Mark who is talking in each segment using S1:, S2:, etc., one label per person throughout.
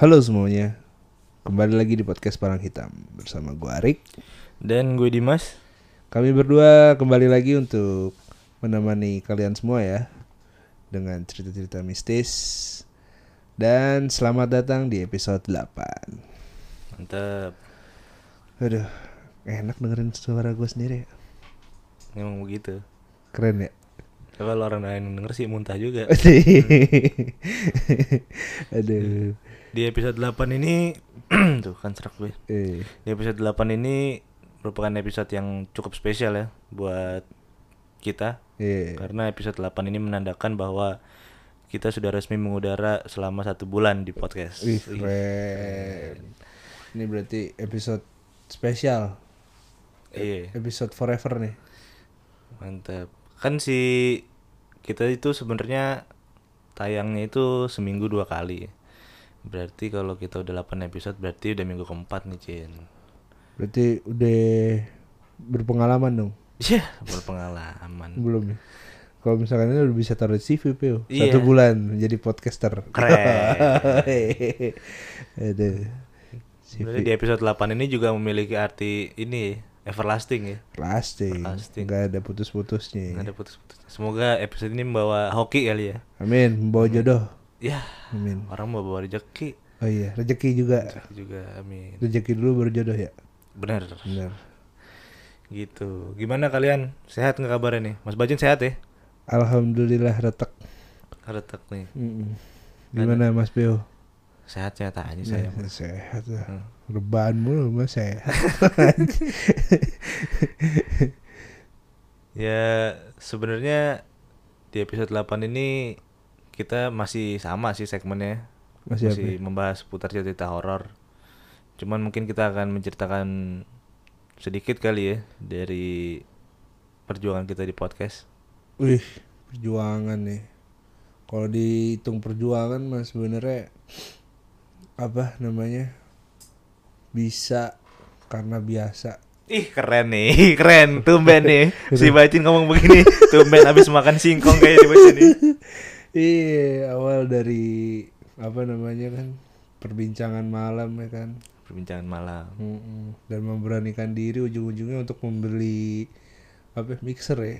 S1: Halo semuanya, kembali lagi di podcast Parang Hitam bersama gue Arik.
S2: Dan gue Dimas.
S1: Kami berdua kembali lagi untuk menemani kalian semua ya dengan cerita-cerita mistis. Dan selamat datang di episode 8.
S2: Mantap.
S1: Aduh, enak dengerin suara gue sendiri. ya.
S2: Memang begitu.
S1: Keren ya.
S2: Kalau orang lain denger sih muntah juga.
S1: Aduh.
S2: Di episode 8 ini tuh kan serak gue.
S1: Eh,
S2: Di episode 8 ini merupakan episode yang cukup spesial ya buat kita
S1: iya.
S2: karena episode 8 ini menandakan bahwa kita sudah resmi mengudara selama satu bulan di podcast.
S1: Wih,
S2: Wih,
S1: keren. Ini berarti episode spesial.
S2: Iya,
S1: Episode forever nih.
S2: mantap. Kan si kita itu sebenarnya tayangnya itu seminggu dua kali. Berarti kalau kita udah 8 episode berarti udah minggu keempat nih, Cin.
S1: Berarti udah berpengalaman dong.
S2: Iya, berpengalaman.
S1: Belum ya? Kalau misalkan ini udah bisa taruh di CV Pio.
S2: Iya.
S1: Satu bulan jadi podcaster.
S2: Keren. Sebenarnya di episode 8 ini juga memiliki arti ini everlasting ya.
S1: Plastik.
S2: Plastik.
S1: Gak ada putus-putusnya.
S2: Nggak ada putus-putus. Semoga episode ini membawa hoki kali ya.
S1: Amin. Membawa jodoh.
S2: Ya,
S1: Amin.
S2: orang mau bawa rezeki
S1: Oh iya, rezeki juga.
S2: juga. Amin.
S1: Rezeki dulu baru jodoh ya.
S2: Benar.
S1: Benar.
S2: Gitu. Gimana kalian? Sehat nggak kabarnya nih? Mas Bajin sehat ya?
S1: Alhamdulillah retak.
S2: Retak nih.
S1: Mm-mm. Gimana Mas Pio?
S2: Sehat sehat aja saya.
S1: Ya, sehat lah.
S2: Hmm.
S1: Rebahan mulu mas sehat.
S2: Ya, sebenarnya di episode 8 ini kita masih sama sih segmennya.
S1: Masih apa?
S2: masih membahas seputar cerita horor. Cuman mungkin kita akan menceritakan sedikit kali ya dari perjuangan kita di podcast.
S1: Wih, perjuangan nih. Kalau dihitung perjuangan mas sebenarnya apa namanya bisa karena biasa.
S2: Ih keren nih, keren tumben nih si Bacin ngomong begini, tumben habis makan singkong kayak di Bacin nih.
S1: Iya awal dari apa namanya kan perbincangan malam ya kan.
S2: Perbincangan malam.
S1: Mm-mm. Dan memberanikan diri ujung-ujungnya untuk membeli apa mixer ya.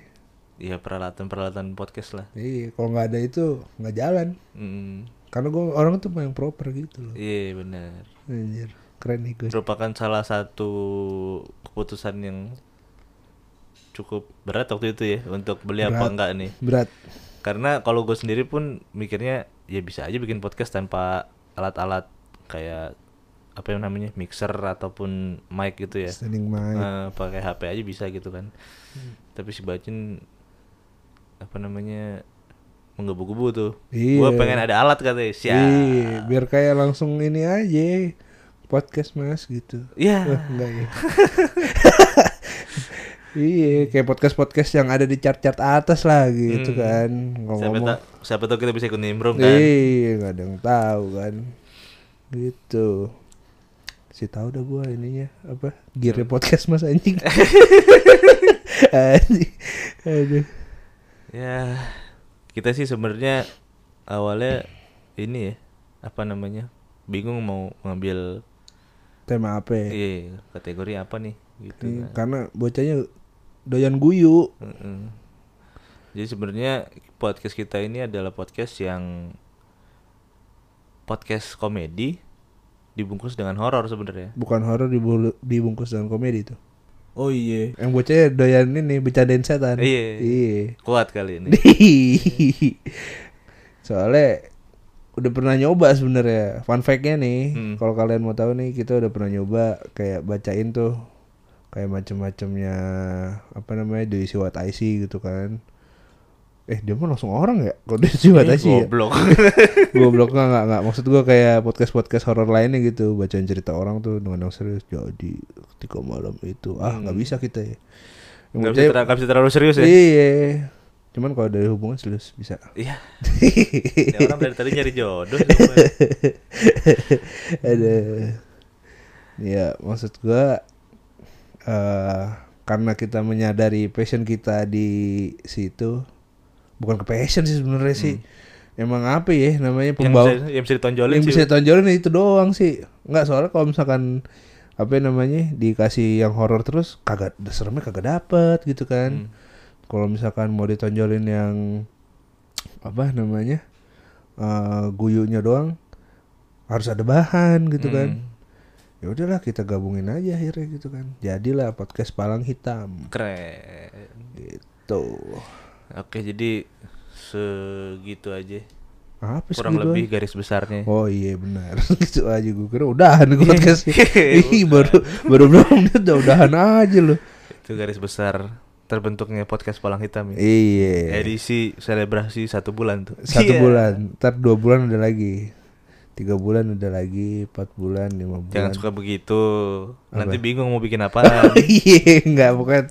S2: Iya peralatan-peralatan podcast lah.
S1: Iya kalau nggak ada itu nggak jalan.
S2: Mm,
S1: Karena gue orang tuh yang proper gitu loh.
S2: Iya benar.
S1: Anjir, keren nih gue.
S2: Merupakan salah satu keputusan yang cukup berat waktu itu ya untuk beli apa
S1: Berat.
S2: enggak nih.
S1: Berat.
S2: Karena kalau gue sendiri pun mikirnya ya bisa aja bikin podcast tanpa alat-alat kayak apa yang namanya mixer ataupun mic gitu ya.
S1: Standing mic.
S2: Eh, pakai HP aja bisa gitu kan. Tapi si Bacin apa namanya menggebu-gebu tuh.
S1: Iya.
S2: Gue pengen ada alat katanya. Siap.
S1: Iya, biar kayak langsung ini aja podcast mas gitu.
S2: Iya.
S1: Wah, enggak ya. iya, kayak podcast podcast yang ada di chart-chart atas lah gitu
S2: Hmm.
S1: kan.
S2: Siapa
S1: Ngomong.
S2: tahu siapa tahu kita bisa ikut nimbrung kan.
S1: Iya, nggak ada yang tahu kan. Gitu. Si tahu dah gua ininya apa? Gearnya podcast mas anjing. anjing. Aduh.
S2: Ya, kita sih sebenarnya awalnya ini ya, apa namanya? Bingung mau ngambil
S1: Tema apa? ya?
S2: iya, kategori apa nih gitu
S1: Iya,
S2: kan.
S1: karena bocahnya doyan guyu.
S2: Heeh. Jadi sebenarnya podcast kita ini adalah podcast yang podcast komedi dibungkus dengan horor sebenarnya.
S1: Bukan horor dibungkus dengan komedi tuh. Oh iya. Yang bocahnya doyan ini bercandain setan.
S2: Iya.
S1: Iya.
S2: Kuat kali ini.
S1: Soalnya udah pernah nyoba sebenarnya. Fun fact-nya nih,
S2: Hmm.
S1: kalau kalian mau tahu nih, kita udah pernah nyoba kayak bacain tuh kayak macam-macamnya apa namanya what I see gitu kan. Eh dia mah langsung orang ya? Kalau diisi what I see ya?
S2: Goblok.
S1: Goblok nggak nggak nggak maksud gua kayak podcast podcast horor lainnya gitu bacain cerita orang tuh dengan yang serius jadi ketika malam itu ah nggak bisa kita ya Yang
S2: Gak bisa, ter- nggak bisa terlalu serius ya.
S1: iya cuman kalau dari hubungan serius bisa
S2: Iya. Ini orang dari tadi nyari jodoh.
S1: ada ya maksud gua eh karena kita menyadari passion kita di situ bukan ke passion sih sebenarnya sih emang apa ya namanya
S2: Yang
S1: pembawa
S2: bisa, yang bisa ditonjolin
S1: yang
S2: sih.
S1: bisa tonjolin itu doang sih nggak soalnya kalau misalkan apa namanya dikasih yang horor terus kagak seremnya kagak dapet gitu kan
S2: Hmm.
S1: kalau misalkan mau ditonjolin yang apa namanya eh guyunya doang harus ada bahan gitu kan
S2: Hmm.
S1: Ya udahlah kita gabungin aja akhirnya gitu kan jadilah podcast palang hitam
S2: Keren.
S1: gitu
S2: Oke, jadi segitu aja.
S1: apa
S2: Kurang
S1: segitu
S2: lebih
S1: aja?
S2: garis besarnya.
S1: Oh iya benar gitu aja gue kira udahan gue podcast Ih, baru baru berapa menit udah udahan aja loh
S2: Itu garis besar terbentuknya podcast Palang Hitam ya.
S1: Iya
S2: Edisi selebrasi satu bulan tuh.
S1: Satu
S2: Iya.
S1: bulan Ntar dua bulan udah lagi Tiga bulan udah lagi Empat bulan Lima bulan
S2: Jangan suka begitu. Nanti
S1: Apa?
S2: bingung mau bikin apa.
S1: Iya nggak pokoknya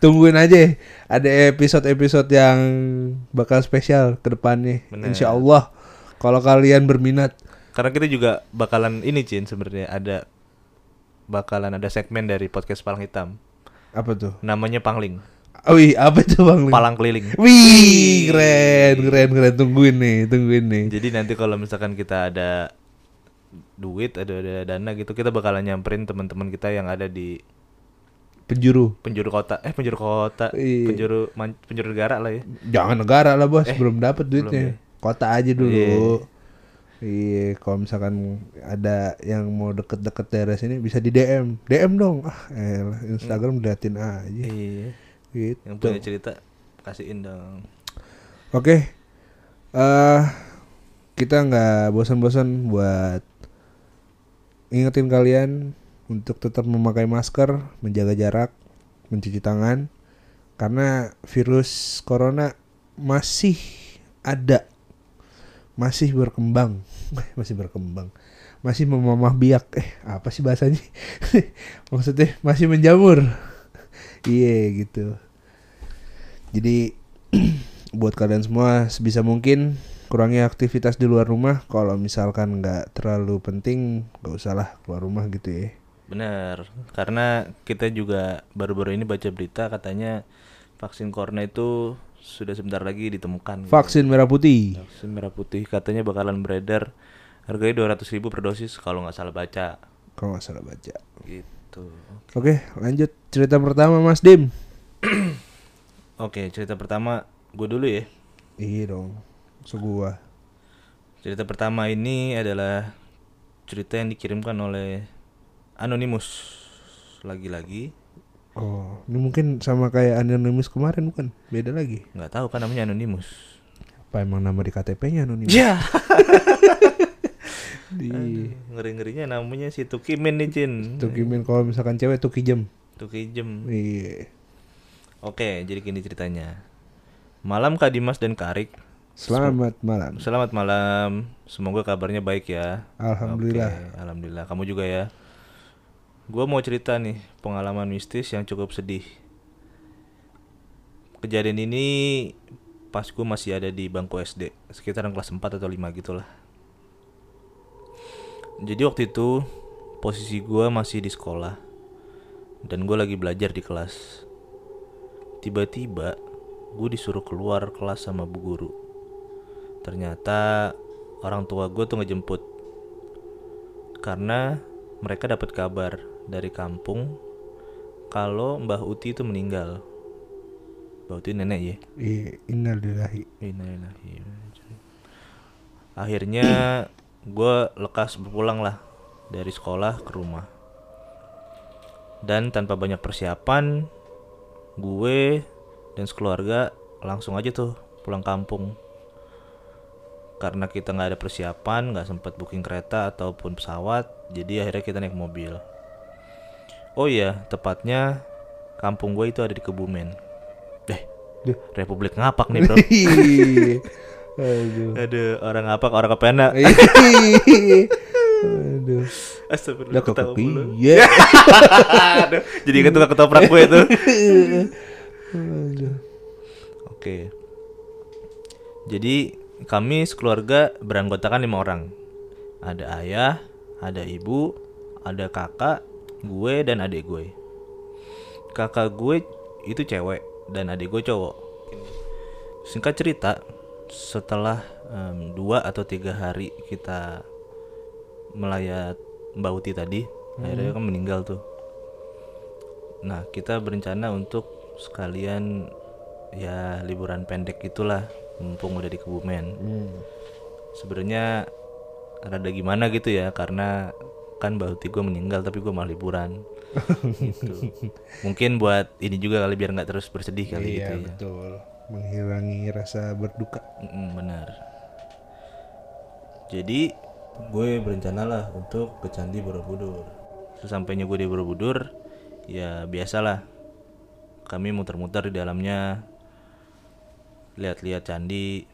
S1: Tungguin aja Ada episode-episode yang Bakal spesial ke depannya. Insya Allah Kalau kalian berminat
S2: Karena kita juga bakalan ini Cin sebenarnya ada bakalan ada segmen dari podcast Palang Hitam.
S1: Apa tuh
S2: Namanya Pangling.
S1: Oh iya apa itu bang
S2: Palang keliling.
S1: Wih keren keren keren Tungguin nih Tungguin nih
S2: Jadi nanti kalau misalkan kita ada duit, ada, ada dana gitu, kita bakalan nyamperin teman-teman kita yang ada di
S1: Penjuru
S2: penjuru kota. Eh penjuru kota,
S1: Iya.
S2: penjuru man- penjuru negara lah ya.
S1: Jangan negara lah bos,
S2: Eh,
S1: belum dapat
S2: belum
S1: duitnya.
S2: ya?
S1: Kota aja dulu. Iya, kalau misalkan ada yang mau deket-deket daerah sini bisa di DM, DM dong. Ah, elah, Instagram liatin aja.
S2: Iya.
S1: Gitu.
S2: Yang punya cerita kasihin dong.
S1: Oke, eh kita nggak bosan-bosan buat ingetin kalian untuk tetap memakai masker, menjaga jarak, mencuci tangan, karena virus corona masih ada, masih berkembang, masih berkembang, masih memamah biak. Eh, apa sih bahasanya? Maksudnya masih menjamur. Iya gitu. Jadi buat kalian semua sebisa mungkin kurangi aktivitas di luar rumah. Kalau misalkan nggak terlalu penting, nggak usahlah keluar rumah gitu ya.
S2: Bener, karena kita juga baru-baru ini baca berita katanya vaksin corona itu sudah sebentar lagi ditemukan. gitu.
S1: Vaksin merah putih.
S2: Vaksin merah putih katanya bakalan beredar harganya 200 ribu per dosis kalau nggak salah baca.
S1: Kalau nggak salah baca.
S2: Gitu.
S1: Oke, lanjut cerita pertama Mas Dim.
S2: Oke, cerita pertama gue dulu ya.
S1: Iya dong, segua.
S2: Cerita pertama ini adalah cerita yang dikirimkan oleh Anonymous. Lagi-lagi
S1: Oh, ini mungkin sama kayak anonimus kemarin bukan? Beda lagi.
S2: nggak tahu kan namanya Anonymous.
S1: Apa emang nama di KTP-nya anonimus?
S2: Ya.
S1: Di
S2: Ngeri-ngerinya namanya si Tukimin nih Cin.
S1: Tukimin kalau misalkan cewek tuki jam.
S2: Tukijem.
S1: Iya.
S2: Oke, jadi gini ceritanya. Malam Kak Dimas dan Kak Arik.
S1: Selamat malam.
S2: Selamat malam. Semoga kabarnya baik ya.
S1: Alhamdulillah.
S2: Oke, alhamdulillah. Kamu juga ya. Gua mau cerita nih pengalaman mistis yang cukup sedih. Kejadian ini pas gue masih ada di bangku SD, sekitaran kelas 4 atau 5 gitulah. Jadi waktu itu posisi gua masih di sekolah dan gue lagi belajar di kelas. Tiba-tiba gue disuruh keluar kelas sama bu guru. Ternyata orang tua gue tuh ngejemput karena mereka dapat kabar dari kampung kalau Mbah Uti itu meninggal. Mbah Uti nenek ya.
S1: Iya, innalillahi.
S2: Innalillahi. Akhirnya gue lekas berpulang lah dari sekolah ke rumah. Dan tanpa banyak persiapan, gue dan sekeluarga langsung aja tuh pulang kampung. Karena kita nggak ada persiapan, nggak sempat booking kereta ataupun pesawat, jadi akhirnya kita naik mobil. Oh iya, tepatnya kampung gue itu ada di Kebumen. Eh,
S1: Duh.
S2: Republik Ngapak nih bro.
S1: Aduh.
S2: Ada orang apa orang kepena.
S1: Aduh.
S2: Astagfirullah ketawa
S1: kepi.
S2: mulu.
S1: Ya.
S2: Aduh, Jadi ingat tukang ketoprak gue itu.
S1: Aduh.
S2: Oke. Jadi kami sekeluarga beranggotakan lima orang. Ada ayah, ada ibu, ada kakak, gue dan adik gue. Kakak gue itu cewek dan adik gue cowok. Singkat cerita, setelah em, dua atau tiga hari kita melayat Mbak Uti tadi akhirnya kan meninggal tuh. Nah kita berencana untuk sekalian ya liburan pendek itulah mumpung udah di Kebumen.
S1: Hmm.
S2: sebenarnya rada gimana gitu ya karena kan Mbak Uti gue meninggal tapi gue malah liburan. Gitu. Mungkin buat ini juga kali biar nggak terus bersedih kali
S1: iya
S2: gitu ya.
S1: betul menghilangi rasa berduka
S2: Mm, benar. Jadi gue berencana lah untuk ke Candi Borobudur. Sesampainya gue di Borobudur, ya biasalah. Kami muter-muter di dalamnya, lihat-lihat candi.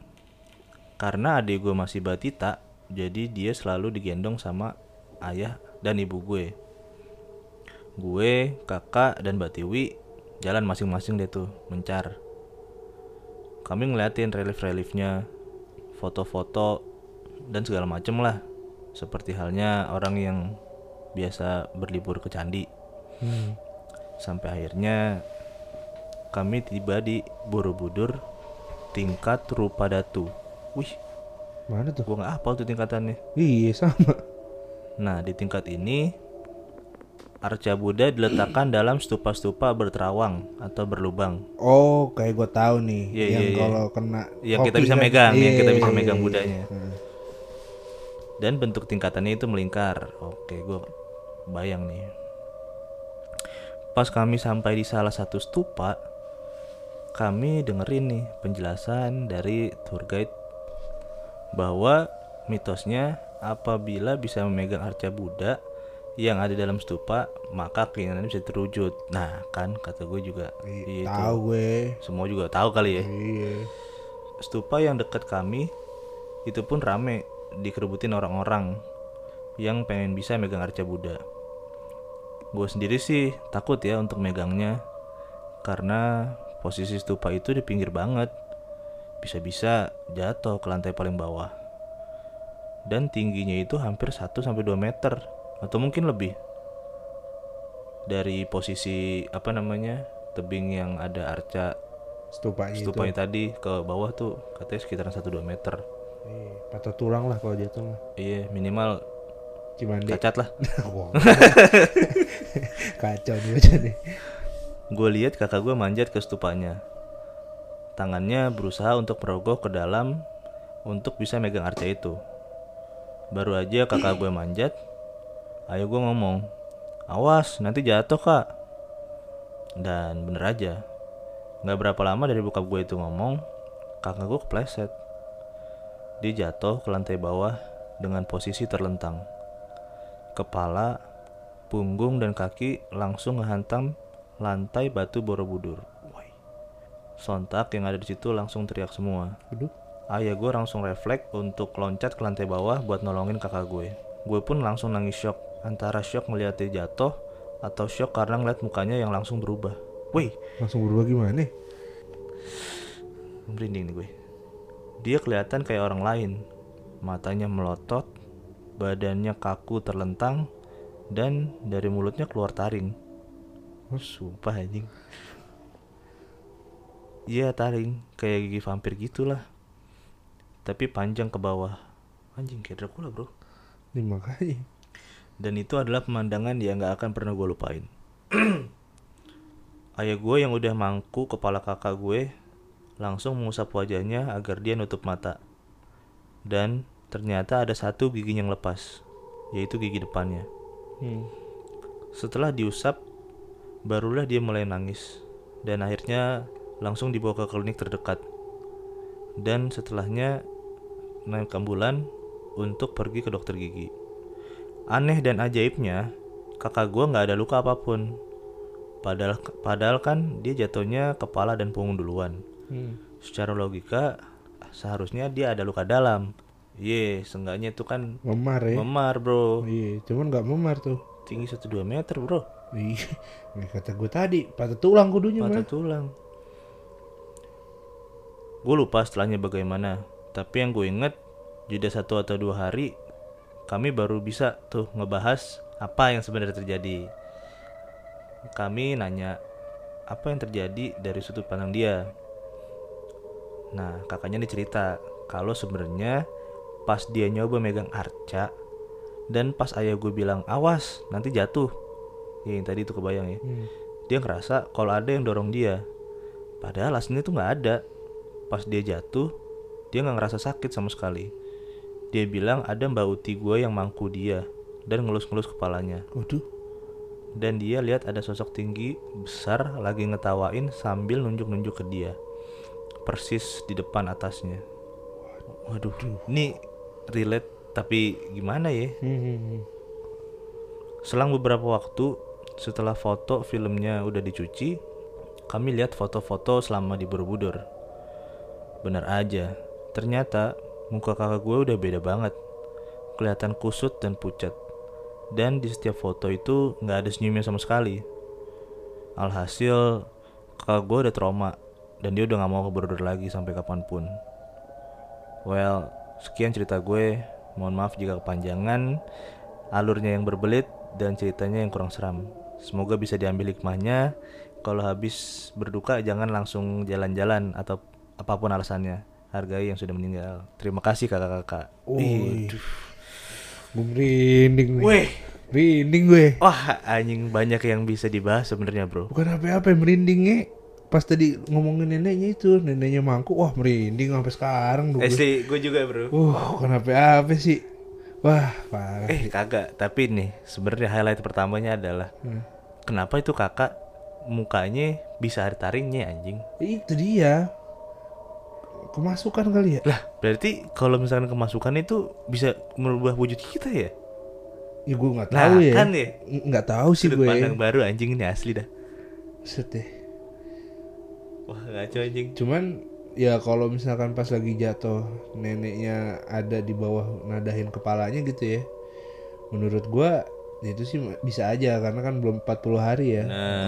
S2: Karena adik gue masih batita, jadi dia selalu digendong sama ayah dan ibu gue. Gue, kakak, dan Mbak Tiwi jalan masing-masing deh tuh mencar kami ngeliatin relief-reliefnya, foto-foto dan segala macem lah. Seperti halnya orang yang biasa berlibur ke candi.
S1: Hmm.
S2: Sampai akhirnya kami tiba di Borobudur tingkat Rupadatu. Wih,
S1: mana tuh
S2: gua nggak hafal tuh tingkatannya.
S1: iya sama
S2: Nah, di tingkat ini arca Buddha diletakkan dalam stupa-stupa berterawang atau berlubang.
S1: oh kayak gue tahu nih
S2: Iya,
S1: yang
S2: iya, iya.
S1: kalau kena
S2: Yang kita bisa
S1: kan.
S2: megang, yang
S1: Iya,
S2: kita bisa
S1: iya,
S2: megang
S1: iya.
S2: budanya.
S1: Hmm.
S2: dan bentuk tingkatannya itu melingkar. Oke, gue bayang nih. Pas kami sampai di salah satu stupa, kami dengerin nih penjelasan dari tour guide bahwa mitosnya apabila bisa memegang arca Buddha yang ada dalam stupa, maka keinginannya bisa terwujud. Nah, kan kata gue juga.
S1: Iya,
S2: Iya, itu.
S1: tahu gue
S2: Semua juga tahu kali ya.
S1: iya
S2: Stupa yang dekat kami itu pun rame dikerebutin orang-orang yang pengen bisa megang arca Buddha. Gue sendiri sih takut ya untuk megangnya karena posisi stupa itu di pinggir banget. Bisa-bisa jatuh ke lantai paling bawah. Dan tingginya itu hampir 1 sampai 2 meter atau mungkin lebih. Dari posisi apa namanya? tebing yang ada arca
S1: stupanya itu
S2: tadi ke bawah tuh katanya sekitaran 1-2 meter
S1: iya, patah tulang lah kalau jatuh mah
S2: iya minimal
S1: Cimande
S2: cacat lah
S1: Wah. kacau nih baca nih
S2: gue lihat kakak gue manjat ke stupanya tangannya berusaha untuk merogoh ke dalam untuk bisa megang arca itu baru aja kakak gue manjat ayo gue ngomong awas nanti jatuh kak dan bener aja nggak berapa lama dari bokap gue itu ngomong kakak gue kepleset dia jatuh ke lantai bawah dengan posisi terlentang kepala punggung dan kaki langsung ngehantam lantai batu Borobudur. Woi. Sontak yang ada di situ langsung teriak semua.
S1: Aduh.
S2: Ayah gue langsung refleks untuk loncat ke lantai bawah buat nolongin kakak gue. Gue pun langsung nangis shock. Antara shock melihat dia jatuh atau shock karena ngeliat mukanya yang langsung berubah. Wih,
S1: langsung berubah gimana
S2: merinding nih gue. Dia kelihatan kayak orang lain. Matanya melotot, badannya kaku terlentang, dan dari mulutnya keluar taring. Oh, sumpah anjing. Iya taring, kayak gigi vampir gitulah. Tapi panjang ke bawah. Anjing kayak Dracula bro.
S1: Ini makanya
S2: Dan itu adalah pemandangan yang gak akan pernah gue lupain. Ayah gue yang udah mangku kepala kakak gue langsung mengusap wajahnya agar dia nutup mata. Dan ternyata ada satu gigi yang lepas, yaitu gigi depannya.
S1: hmm.
S2: Setelah diusap, barulah dia mulai nangis. Dan akhirnya langsung dibawa ke klinik terdekat. Dan setelahnya naik ambulan untuk pergi ke dokter gigi. Aneh dan ajaibnya, kakak gue nggak ada luka apa pun. Padahal, padahal kan dia jatuhnya kepala dan punggung duluan.
S1: Hmm.
S2: Secara logika, seharusnya dia ada luka dalam. Ye, seenggaknya itu kan
S1: memar ya
S2: memar bro.
S1: iya cuman nggak memar tuh
S2: Tinggi 1-2 meter bro.
S1: iya kata gue tadi patah tulang kudunya
S2: Patah tulang. Gue lupa setelahnya bagaimana. Tapi yang gue inget, jeda satu atau dua hari, kami baru bisa tuh ngebahas apa yang sebenarnya terjadi. Kami nanya apa yang terjadi dari sudut pandang dia. Nah, kakaknya nih cerita kalau sebenarnya pas dia nyoba megang arca dan pas ayah gue bilang awas nanti jatuh ya yang tadi itu kebayang ya
S1: Hmm.
S2: dia ngerasa kalau ada yang dorong dia padahal aslinya tuh nggak ada pas dia jatuh dia nggak ngerasa sakit sama sekali dia bilang ada mbak uti gue yang mangku dia dan ngelus-ngelus kepalanya.
S1: Waduh.
S2: dan dia lihat ada sosok tinggi besar lagi ngetawain sambil nunjuk-nunjuk ke dia. Persis di depan atasnya. Waduh. Ini relate tapi gimana ya?
S1: Hmm.
S2: selang beberapa waktu setelah foto filmnya udah dicuci kami lihat foto-foto selama di Borobudur. Benar aja ternyata muka kakak gue udah beda banget. Kelihatan kusut dan pucat. Dan di setiap foto itu nggak ada senyumnya sama sekali. Alhasil kakak gue udah trauma. Dan dia udah nggak mau ke Borobudur lagi sampai kapan pun. Well sekian cerita gue. Mohon maaf jika kepanjangan alurnya yang berbelit dan ceritanya yang kurang seram. Semoga bisa diambil hikmahnya. Kalau habis berduka jangan langsung jalan-jalan atau apa pun alasannya hargai yang sudah meninggal terima kasih kakak-kakak
S1: Wih.
S2: Ih,
S1: Gue merinding nih.
S2: Weh.
S1: Merinding gue.
S2: Wah, anjing banyak yang bisa dibahas sebenarnya, Bro.
S1: Bukan apa-apa yang merinding nge. Pas tadi ngomongin neneknya itu, neneknya mangku, wah merinding sampai sekarang.
S2: Eh, gue juga, Bro.
S1: Uh, bukan apa-apa sih. Wah, parah.
S2: Eh, kagak. Tapi nih, sebenarnya highlight pertamanya adalah
S1: Hmm.
S2: kenapa itu kakak mukanya bisa ada taringnya anjing.
S1: Itu dia. Kemasukan kali ya?
S2: Lah, berarti kalau misalkan kemasukan itu bisa merubah wujud kita ya?
S1: Ya gue nggak
S2: Nah,
S1: tahu ya.
S2: kan ya.
S1: Nggak tahu sih
S2: Sudut
S1: gue.
S2: pandang baru anjing ini asli dah.
S1: Set deh.
S2: Wah, ngaco anjing.
S1: Cuman ya kalau misalkan pas lagi jatuh neneknya ada di bawah nadahin kepalanya gitu ya. Menurut gua itu sih bisa aja karena kan belum 40 hari ya.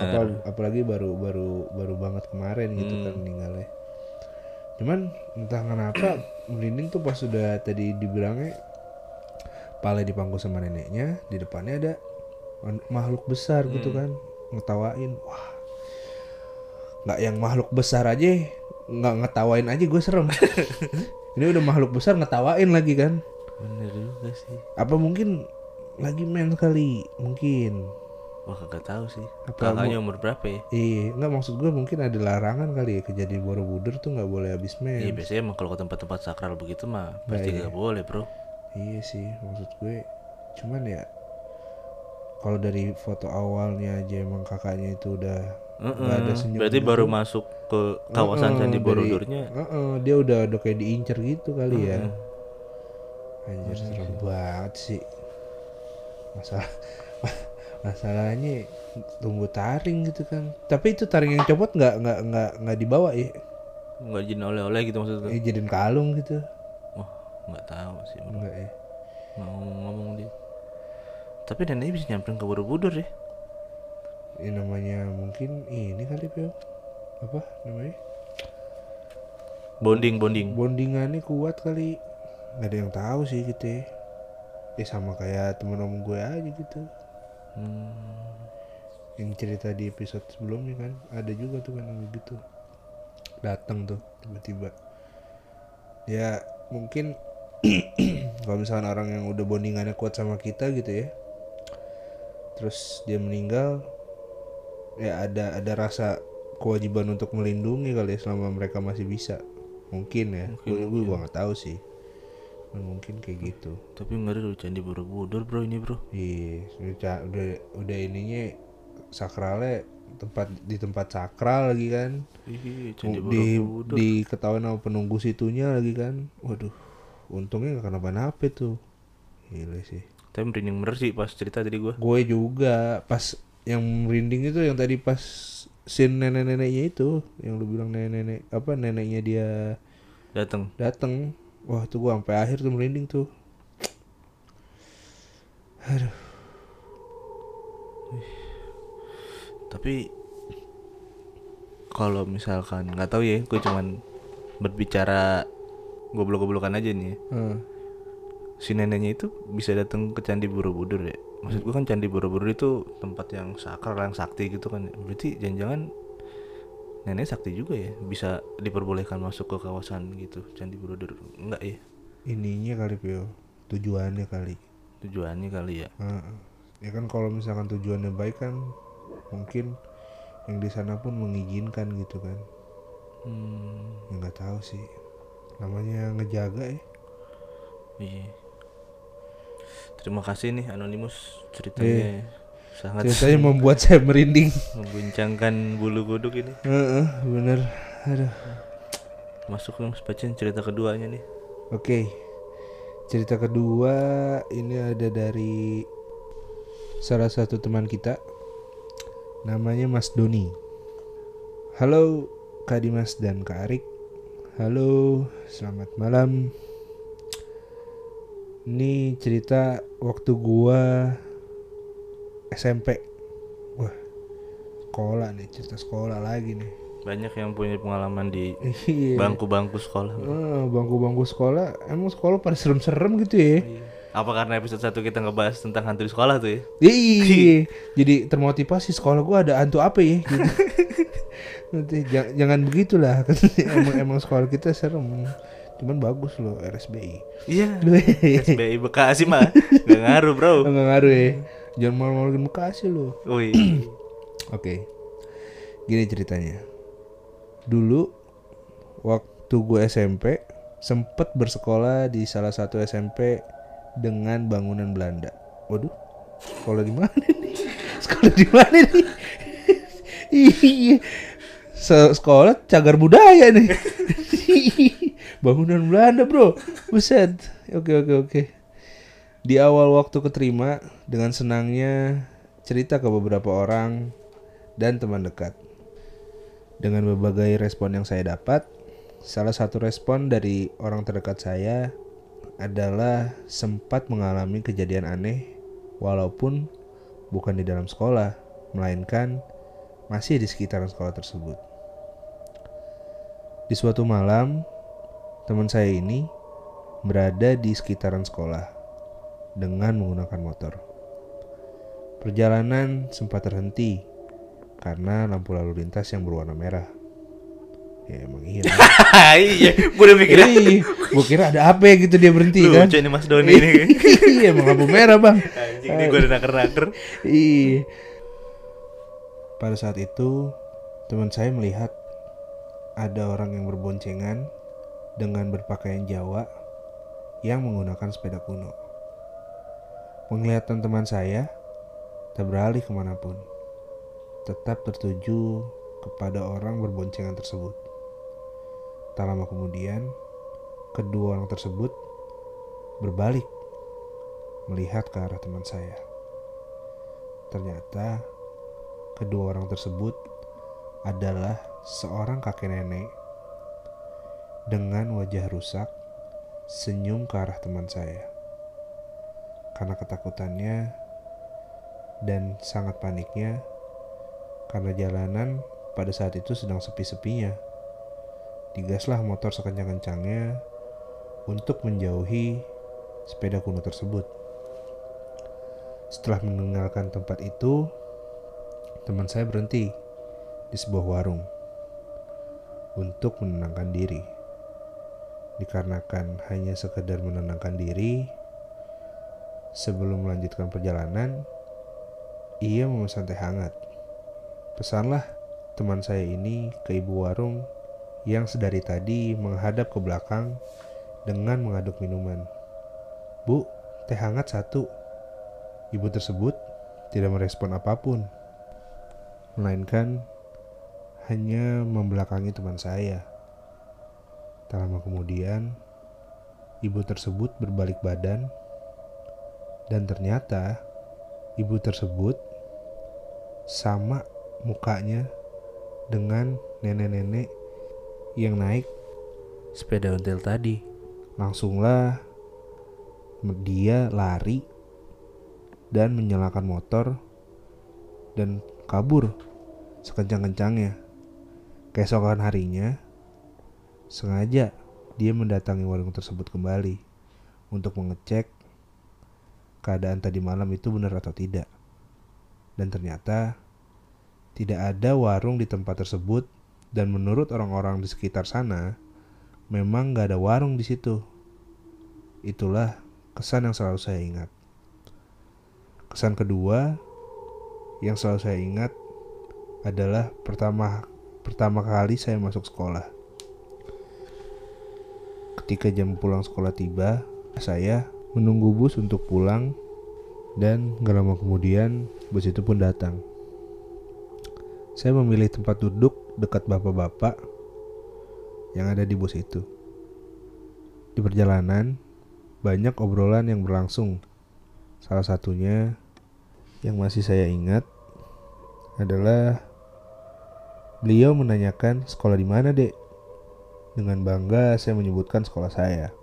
S1: Apa apalagi baru baru baru banget kemarin gitu kan meninggalnya. Cuman entah kenapa merinding tuh pas sudah tadi dibilangnya pala dipangku sama neneknya, di depannya ada makhluk besar gitu kan ngetawain. Wah. nggak yang makhluk besar aja nggak ngetawain aja gue serem. Ini udah makhluk besar ngetawain lagi kan.
S2: Bener juga sih.
S1: Apa mungkin lagi main kali? Mungkin.
S2: Wah, kagak tahu sih.
S1: Apa
S2: Kakaknya umur berapa ya?
S1: Iya, nggak maksud gue mungkin ada larangan kali ya kejadian Borobudur tuh nggak boleh habis main.
S2: Iya, biasanya emang kalau ke tempat-tempat sakral begitu mah pasti
S1: iya.
S2: nggak boleh, Bro.
S1: Iya sih, maksud gue cuman ya kalau dari foto awalnya aja emang kakaknya itu udah nggak ada
S2: Mm-mm.
S1: senyum.
S2: Berarti
S1: gitu.
S2: baru masuk ke kawasan
S1: Heeh,
S2: Candi
S1: dari-
S2: Borobudurnya.
S1: heeh, dia udah udah kayak diincer gitu kali ya. Anjir serem banget sih. Masalah masalahnya tunggu taring gitu kan. Tapi itu taring yang copot nggak nggak nggak nggak dibawa ya.
S2: Nggak jin oleh-oleh gitu maksudnya.
S1: Eh, jadiin kalung gitu.
S2: Wah, nggak tahu sih, Bro.
S1: Enggak ya.
S2: Nggak ngomong-ngomong dia. Tapi neneknya bisa nyamperin ke Borobudur ya.
S1: Ini namanya mungkin ini kali Pio. Apa namanya?
S2: Bonding, bonding.
S1: Bondingannya kuat kali. Nggak ada yang tahu sih gitu ya. Eh sama kayak temen om gue aja gitu.
S2: Hmm.
S1: yang cerita di episode sebelumnya kan ada juga tuh kan begitu datang tuh tiba-tiba. Ya mungkin kalau misalkan orang yang udah bondingannya kuat sama kita gitu ya terus dia meninggal ya ada ada rasa kewajiban untuk melindungi kali ya selama mereka masih bisa. Mungkin ya. Gue gue gua nggak tahu sih Mungkin kayak gitu
S2: Tapi ngeri loh Candi Borobudur, Bro, ini, Bro.
S1: Iya, udah udah udah ininya sakralnya tempat di tempat sakral lagi kan.
S2: Candi
S1: di
S2: Borobudur.
S1: diketahui sama penunggu situnya lagi kan. Waduh, untungnya gak kenapa-napa tuh. Gila sih.
S2: Tapi merinding bener sih pas cerita tadi gua.
S1: Gue juga pas yang merinding itu yang tadi pas scene nenek-neneknya itu yang lu bilang nenek-nenek apa neneknya dia
S2: Datang.
S1: dateng wah tuh gua sampai akhir tuh merinding tuh aduh
S2: Tapi kalau misalkan nggak tahu ya, gue cuman berbicara goblok-goblokan aja nih. ya.
S1: Heeh.
S2: Si neneknya itu bisa datang ke Candi Borobudur ya. Maksud gue kan Candi Borobudur itu tempat yang sakral, yang sakti gitu kan. Berarti jangan-jangan nenek sakti juga ya bisa diperbolehkan masuk ke kawasan gitu Candi Borobudur. Enggak ya?
S1: Ininya kali Pio. Tujuannya kali.
S2: Tujuannya kali ya?
S1: Heeh. ya kan kalau misalkan tujuannya baik kan mungkin yang di sana pun mengizinkan gitu kan.
S2: Hmm,
S1: ya nggak tahu sih. Namanya ngejaga ya.
S2: Iya. Terima kasih nih anonimus ceritanya sangat
S1: ceritanya membuat saya merinding.
S2: Membincangkan bulu kuduk ini.
S1: Heeh, bener. Aduh.
S2: Masuk dong bacain cerita keduanya nih.
S1: Oke, cerita kedua ini ada dari salah satu teman kita, namanya Mas Doni. Halo Kak Dimas dan Kak Arik. Halo, selamat malam. Ini cerita waktu gua SMP. Wah, sekolah nih, cerita sekolah lagi nih.
S2: banyak yang punya pengalaman di
S1: Iya.
S2: bangku-bangku sekolah
S1: Ah, bangku-bangku sekolah emang sekolah pada serem-serem gitu ya
S2: apa karena episode 1 kita ngebahas tentang hantu di sekolah tuh ya
S1: Iya, jadi termotivasi sekolah gua ada hantu apa ya? Gitu. Nanti jangan, jangan begitulah, emang emang sekolah kita serem, cuman bagus loh RSBI.
S2: iya SBI Bekasi mah nggak ngaruh bro
S1: Enggak ngaruh ya, jangan malu-maluin Bekasi
S2: wih
S1: Oke, gini ceritanya. Dulu waktu gue SMP sempet bersekolah di salah satu SMP dengan bangunan Belanda. Waduh, sekolah di mana nih? Sekolah di mana nih? Iya, Se- sekolah cagar budaya nih. bangunan Belanda bro, buset. Oke oke oke. Di awal waktu keterima dengan senangnya cerita ke beberapa orang dan teman dekat. Dengan berbagai respon yang saya dapat, salah satu respon dari orang terdekat saya adalah sempat mengalami kejadian aneh walaupun bukan di dalam sekolah, melainkan masih di sekitaran sekolah tersebut. Di suatu malam, teman saya ini berada di sekitaran sekolah dengan menggunakan motor. Perjalanan sempat terhenti karena lampu lalu lintas yang berwarna merah. Ya emang iya.
S2: iya gue udah mikir
S1: Ih, gua kira ada apa ya gitu dia berhenti kan.
S2: lucu ini Mas Doni ini
S1: Iya emang lampu merah bang.
S2: anjing nih gue udah naker-naker
S1: Iya. Pada saat itu teman saya melihat ada orang yang berboncengan dengan berpakaian Jawa yang menggunakan sepeda kuno. Penglihatan teman saya tak beralih ke mana pun, tetap tertuju kepada orang berboncengan tersebut. Tak lama kemudian, kedua orang tersebut berbalik melihat ke arah teman saya. Ternyata kedua orang tersebut adalah seorang kakek nenek dengan wajah rusak senyum ke arah teman saya. Karena ketakutannya dan sangat paniknya karena jalanan pada saat itu sedang sepi-sepinya. Digaslah motor sekencang-kencangnya untuk menjauhi sepeda kuno tersebut. Setelah meninggalkan tempat itu, teman saya berhenti di sebuah warung untuk menenangkan diri. Dikarenakan hanya sekedar menenangkan diri, sebelum melanjutkan perjalanan, ia memesan teh hangat. Pesanlah teman saya ini ke ibu warung yang sedari tadi menghadap ke belakang dengan mengaduk minuman. Bu, teh hangat satu. Ibu tersebut tidak merespon apa pun, melainkan hanya membelakangi teman saya. Tak lama kemudian, ibu tersebut berbalik badan, dan ternyata ibu tersebut sama mukanya dengan nenek-nenek yang naik sepeda ontel tadi. Langsunglah dia lari dan menyalakan motor dan kabur sekencang-kencangnya. Keesokan harinya, sengaja dia mendatangi warung tersebut kembali untuk mengecek keadaan tadi malam itu benar atau tidak. Dan ternyata tidak ada warung di tempat tersebut Dan menurut orang-orang di sekitar sana, memang gak ada warung di situ. Itulah kesan yang selalu saya ingat. Kesan kedua yang selalu saya ingat adalah pertama pertama kali saya masuk sekolah. Ketika jam pulang sekolah tiba, saya menunggu bus untuk pulang dan gak lama kemudian bus itu pun datang. Saya memilih tempat duduk dekat bapak-bapak yang ada di bus itu. Di perjalanan, banyak obrolan yang berlangsung. Salah satunya yang masih saya ingat adalah beliau menanyakan sekolah di mana, Dek. Dengan bangga saya menyebutkan sekolah saya.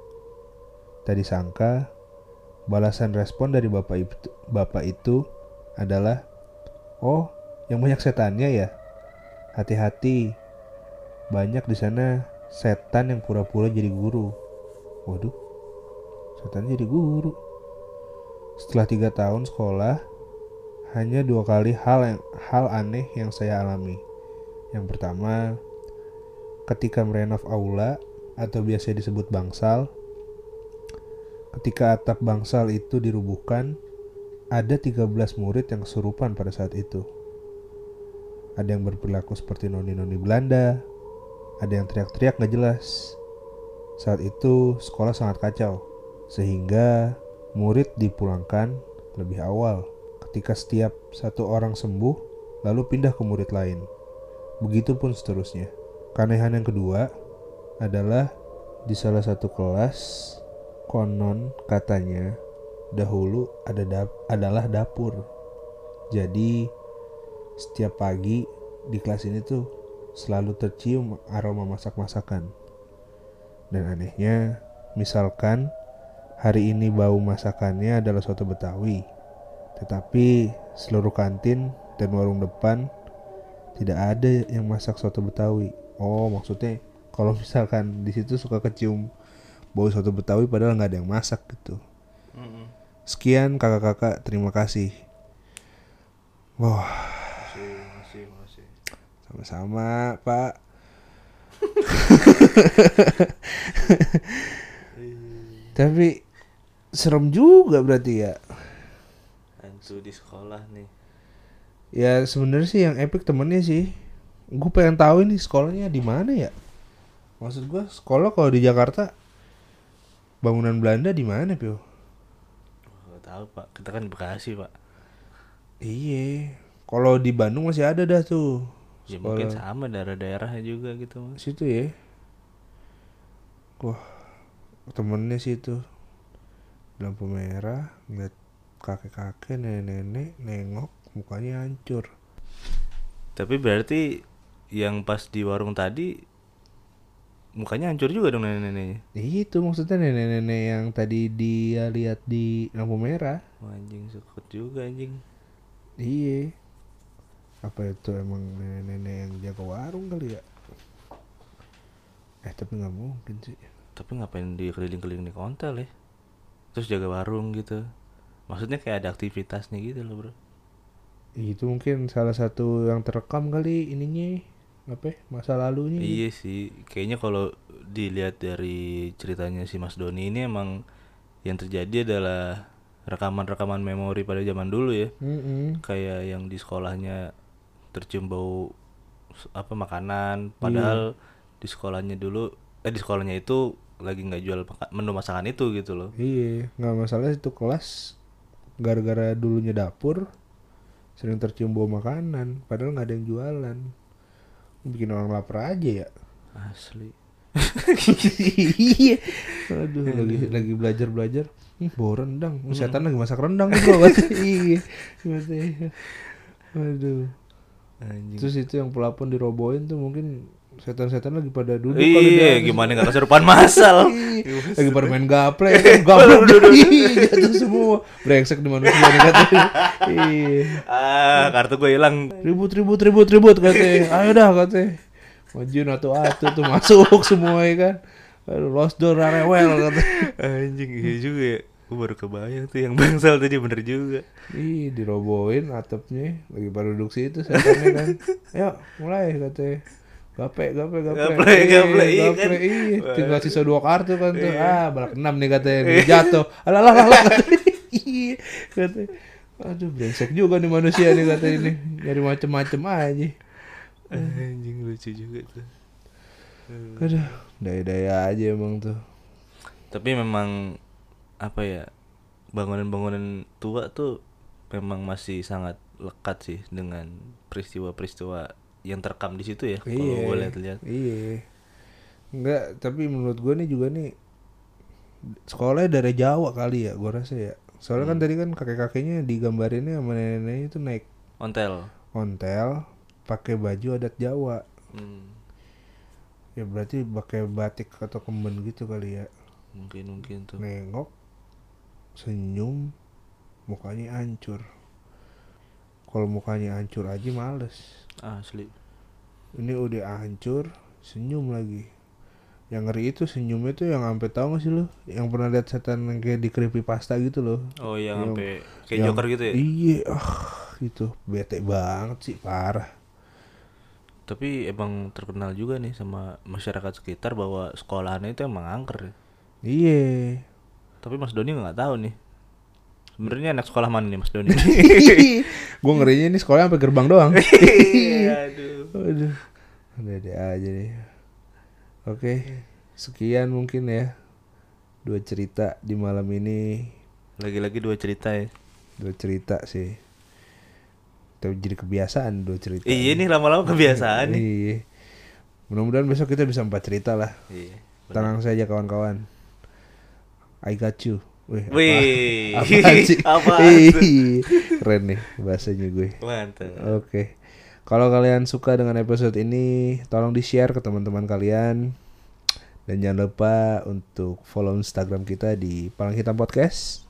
S1: Tadi sangka balasan respon dari bapak itu, bapak itu adalah, "Oh, yang banyak setannya ya. Hati-hati. Banyak di sana setan yang pura-pura jadi guru." Waduh, setan jadi guru. Setelah tiga tahun sekolah, hanya dua kali hal yang hal aneh yang saya alami. Yang pertama, ketika merenov aula atau biasa disebut bangsal, ketika atap bangsal itu dirubuhkan, ada 13 murid yang kesurupan pada saat itu. Ada yang berperilaku seperti noni-noni Belanda, ada yang teriak-teriak gak jelas. Saat itu sekolah sangat kacau, sehingga murid dipulangkan lebih awal ketika setiap satu orang sembuh lalu pindah ke murid lain. Begitupun seterusnya. Keanehan yang kedua adalah di salah satu kelas konon katanya dahulu ada dap adalah dapur. Jadi setiap pagi di kelas ini tuh selalu tercium aroma masak-masakan. Dan anehnya, misalkan hari ini bau masakannya adalah soto Betawi, tetapi seluruh kantin dan warung depan tidak ada yang masak soto Betawi. Oh, maksudnya kalau misalkan di situ suka kecium bau soto Betawi padahal nggak ada yang masak gitu. Sekian kakak-kakak, terima kasih. Wah,
S2: masih.
S1: sama-sama Pak. Tapi serem juga berarti ya.
S2: Hantu di sekolah nih.
S1: Ya sebenarnya sih yang epic temennya sih. Gue pengen tahu ini sekolahnya di mana ya. Maksud gue sekolah kalau di Jakarta bangunan Belanda di mana Pio?
S2: Gak tahu pak. Kita kan Bekasi pak.
S1: Iya. Kalau di Bandung masih ada dah tuh.
S2: Ya
S1: Sekolah
S2: mungkin sama daerah-daerahnya juga gitu mas.
S1: situ ya. Wah, temennya sih itu lampu merah ngeliat kakek-kakek nenek-nenek nengok mukanya hancur.
S2: Tapi berarti yang pas di warung tadi mukanya hancur juga dong nenek-neneknya.
S1: Itu maksudnya nenek-nenek yang tadi dia lihat di lampu merah.
S2: Wah, anjing sekut juga anjing.
S1: Iya. Apa itu emang nenek-nenek yang jaga warung kali ya? Eh tapi nggak mungkin sih.
S2: Tapi ngapain di keliling-keliling di kontel ya? Terus jaga warung gitu. Maksudnya kayak ada aktivitasnya gitu loh bro.
S1: Itu mungkin salah satu yang terekam kali ininya apa ya, masa lalunya.
S2: Iya sih, kayaknya kalau dilihat dari ceritanya si Mas Doni ini emang yang terjadi adalah rekaman-rekaman memori pada zaman dulu ya.
S1: Mm-mm.
S2: Kayak yang di sekolahnya tercium bau apa makanan, padahal di sekolahnya dulu eh di sekolahnya itu lagi nggak jual menu masakan itu gitu loh.
S1: Iya, nggak masalah itu kelas gara-gara dulunya dapur sering tercium bau makanan, padahal nggak ada yang jualan. Bikin orang lapar aja ya.
S2: Asli.
S1: iya. Aduh, lagi lagi belajar belajar. Hmm, bau rendang. Oh, Setan lagi masak rendang. Kata, iya. Aduh.
S2: Anjing.
S1: Terus itu yang pelapon dirobohin tuh mungkin setan-setan lagi pada duduk
S2: Iya, gimana nggak kesurupan masal?
S1: Iya, lagi pada main gaple kan gaple jatuh semua. Brengsek di manusia nih katanya iya.
S2: Ah, kartu gue hilang.
S1: ribut ribut ribut ribut katanya ayo dah katanya maju atu atu tuh masuk semua ya kan? Aduh, lost door rewel katanya
S2: Anjing iya juga ya. Gue baru kebayang tuh yang bangsal tadi bener juga.
S1: ih dirobohin atapnya. Lagi pada duduk situ setannya kan. Ayo mulai katanya Gape, gape, gape.
S2: Gaple,
S1: Iya,
S2: gaple, iya
S1: gaple,
S2: kan?
S1: iya. Tinggal sisa dua kartu kan tuh.
S2: Iya.
S1: Ah, balak enam nih katanya. Nih, jatuh. Alah, alah, alah. Iya, katanya. Aduh, brengsek juga nih manusia nih katanya ini. Nyari macem-macem aja.
S2: Anjing lucu juga tuh.
S1: Aduh, daya-daya aja emang tuh.
S2: Tapi memang apa ya bangunan-bangunan tua tuh memang masih sangat lekat sih dengan peristiwa-peristiwa yang terekam di situ ya. Kalau gue lihat-lihat.
S1: Iya. Enggak, tapi menurut gue nih juga nih sekolahnya dari Jawa kali ya, gue rasa ya. Soalnya
S2: Hmm.
S1: kan tadi kan kakek-kakeknya digambarinnya sama nenek-neneknya itu naik
S2: Ontel.
S1: ontel, pakai baju adat Jawa.
S2: Hmm,
S1: Ya berarti pakai batik atau kemben gitu kali ya.
S2: mungkin mungkin tuh.
S1: Nengok, senyum, mukanya hancur. Kalau mukanya hancur aja males.
S2: Asli.
S1: Ini udah hancur, senyum lagi. Yang ngeri itu senyumnya tuh yang sampai tahu gak sih lo? Yang pernah lihat setan yang kayak di creepypasta gitu loh.
S2: Oh yang
S1: Yang-
S2: sampai kayak
S1: yang-
S2: Joker gitu ya.
S1: Iya, ah, gitu. Bete banget sih, parah.
S2: Tapi emang terkenal juga nih sama masyarakat sekitar bahwa sekolahannya itu emang angker. ya.
S1: Iya.
S2: Tapi Mas Doni nggak tahu nih. Sebenarnya anak sekolah mana nih Mas Doni?
S1: Gue ngerinya nih sekolah sampai gerbang doang.
S2: Aduh.
S1: Aduh. Ada aja nih. Oke, sekian mungkin ya. Dua cerita di malam ini.
S2: Lagi-lagi dua cerita ya.
S1: Dua cerita sih. Tapi jadi kebiasaan dua cerita.
S2: Iya nih lama-lama kebiasaan nih.
S1: Iya. Mudah-mudahan besok kita bisa empat cerita lah.
S2: Iya.
S1: Tenang saja kawan-kawan. I got you. Wih, apa-
S2: Wih.
S1: Ih, Keren nih bahasanya gue.
S2: Mantap.
S1: Oke. Kalau kalian suka dengan episode ini, tolong di-share ke teman-teman kalian. Dan jangan lupa untuk follow Instagram kita di Palang Hitam Podcast.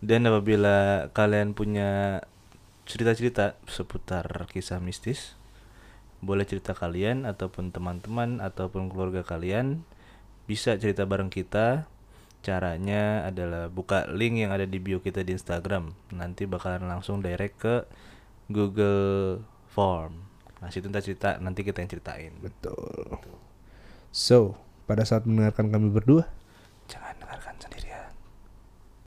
S2: Dan apabila kalian punya cerita-cerita seputar kisah mistis, boleh cerita kalian ataupun teman-teman ataupun keluarga kalian bisa cerita bareng kita. Caranya adalah buka link yang ada di bio kita di Instagram. Nanti bakalan langsung direct ke Google Form. Nah, situ ntar cerita, nanti kita yang ceritain.
S1: Betul. So, pada saat mendengarkan kami berdua,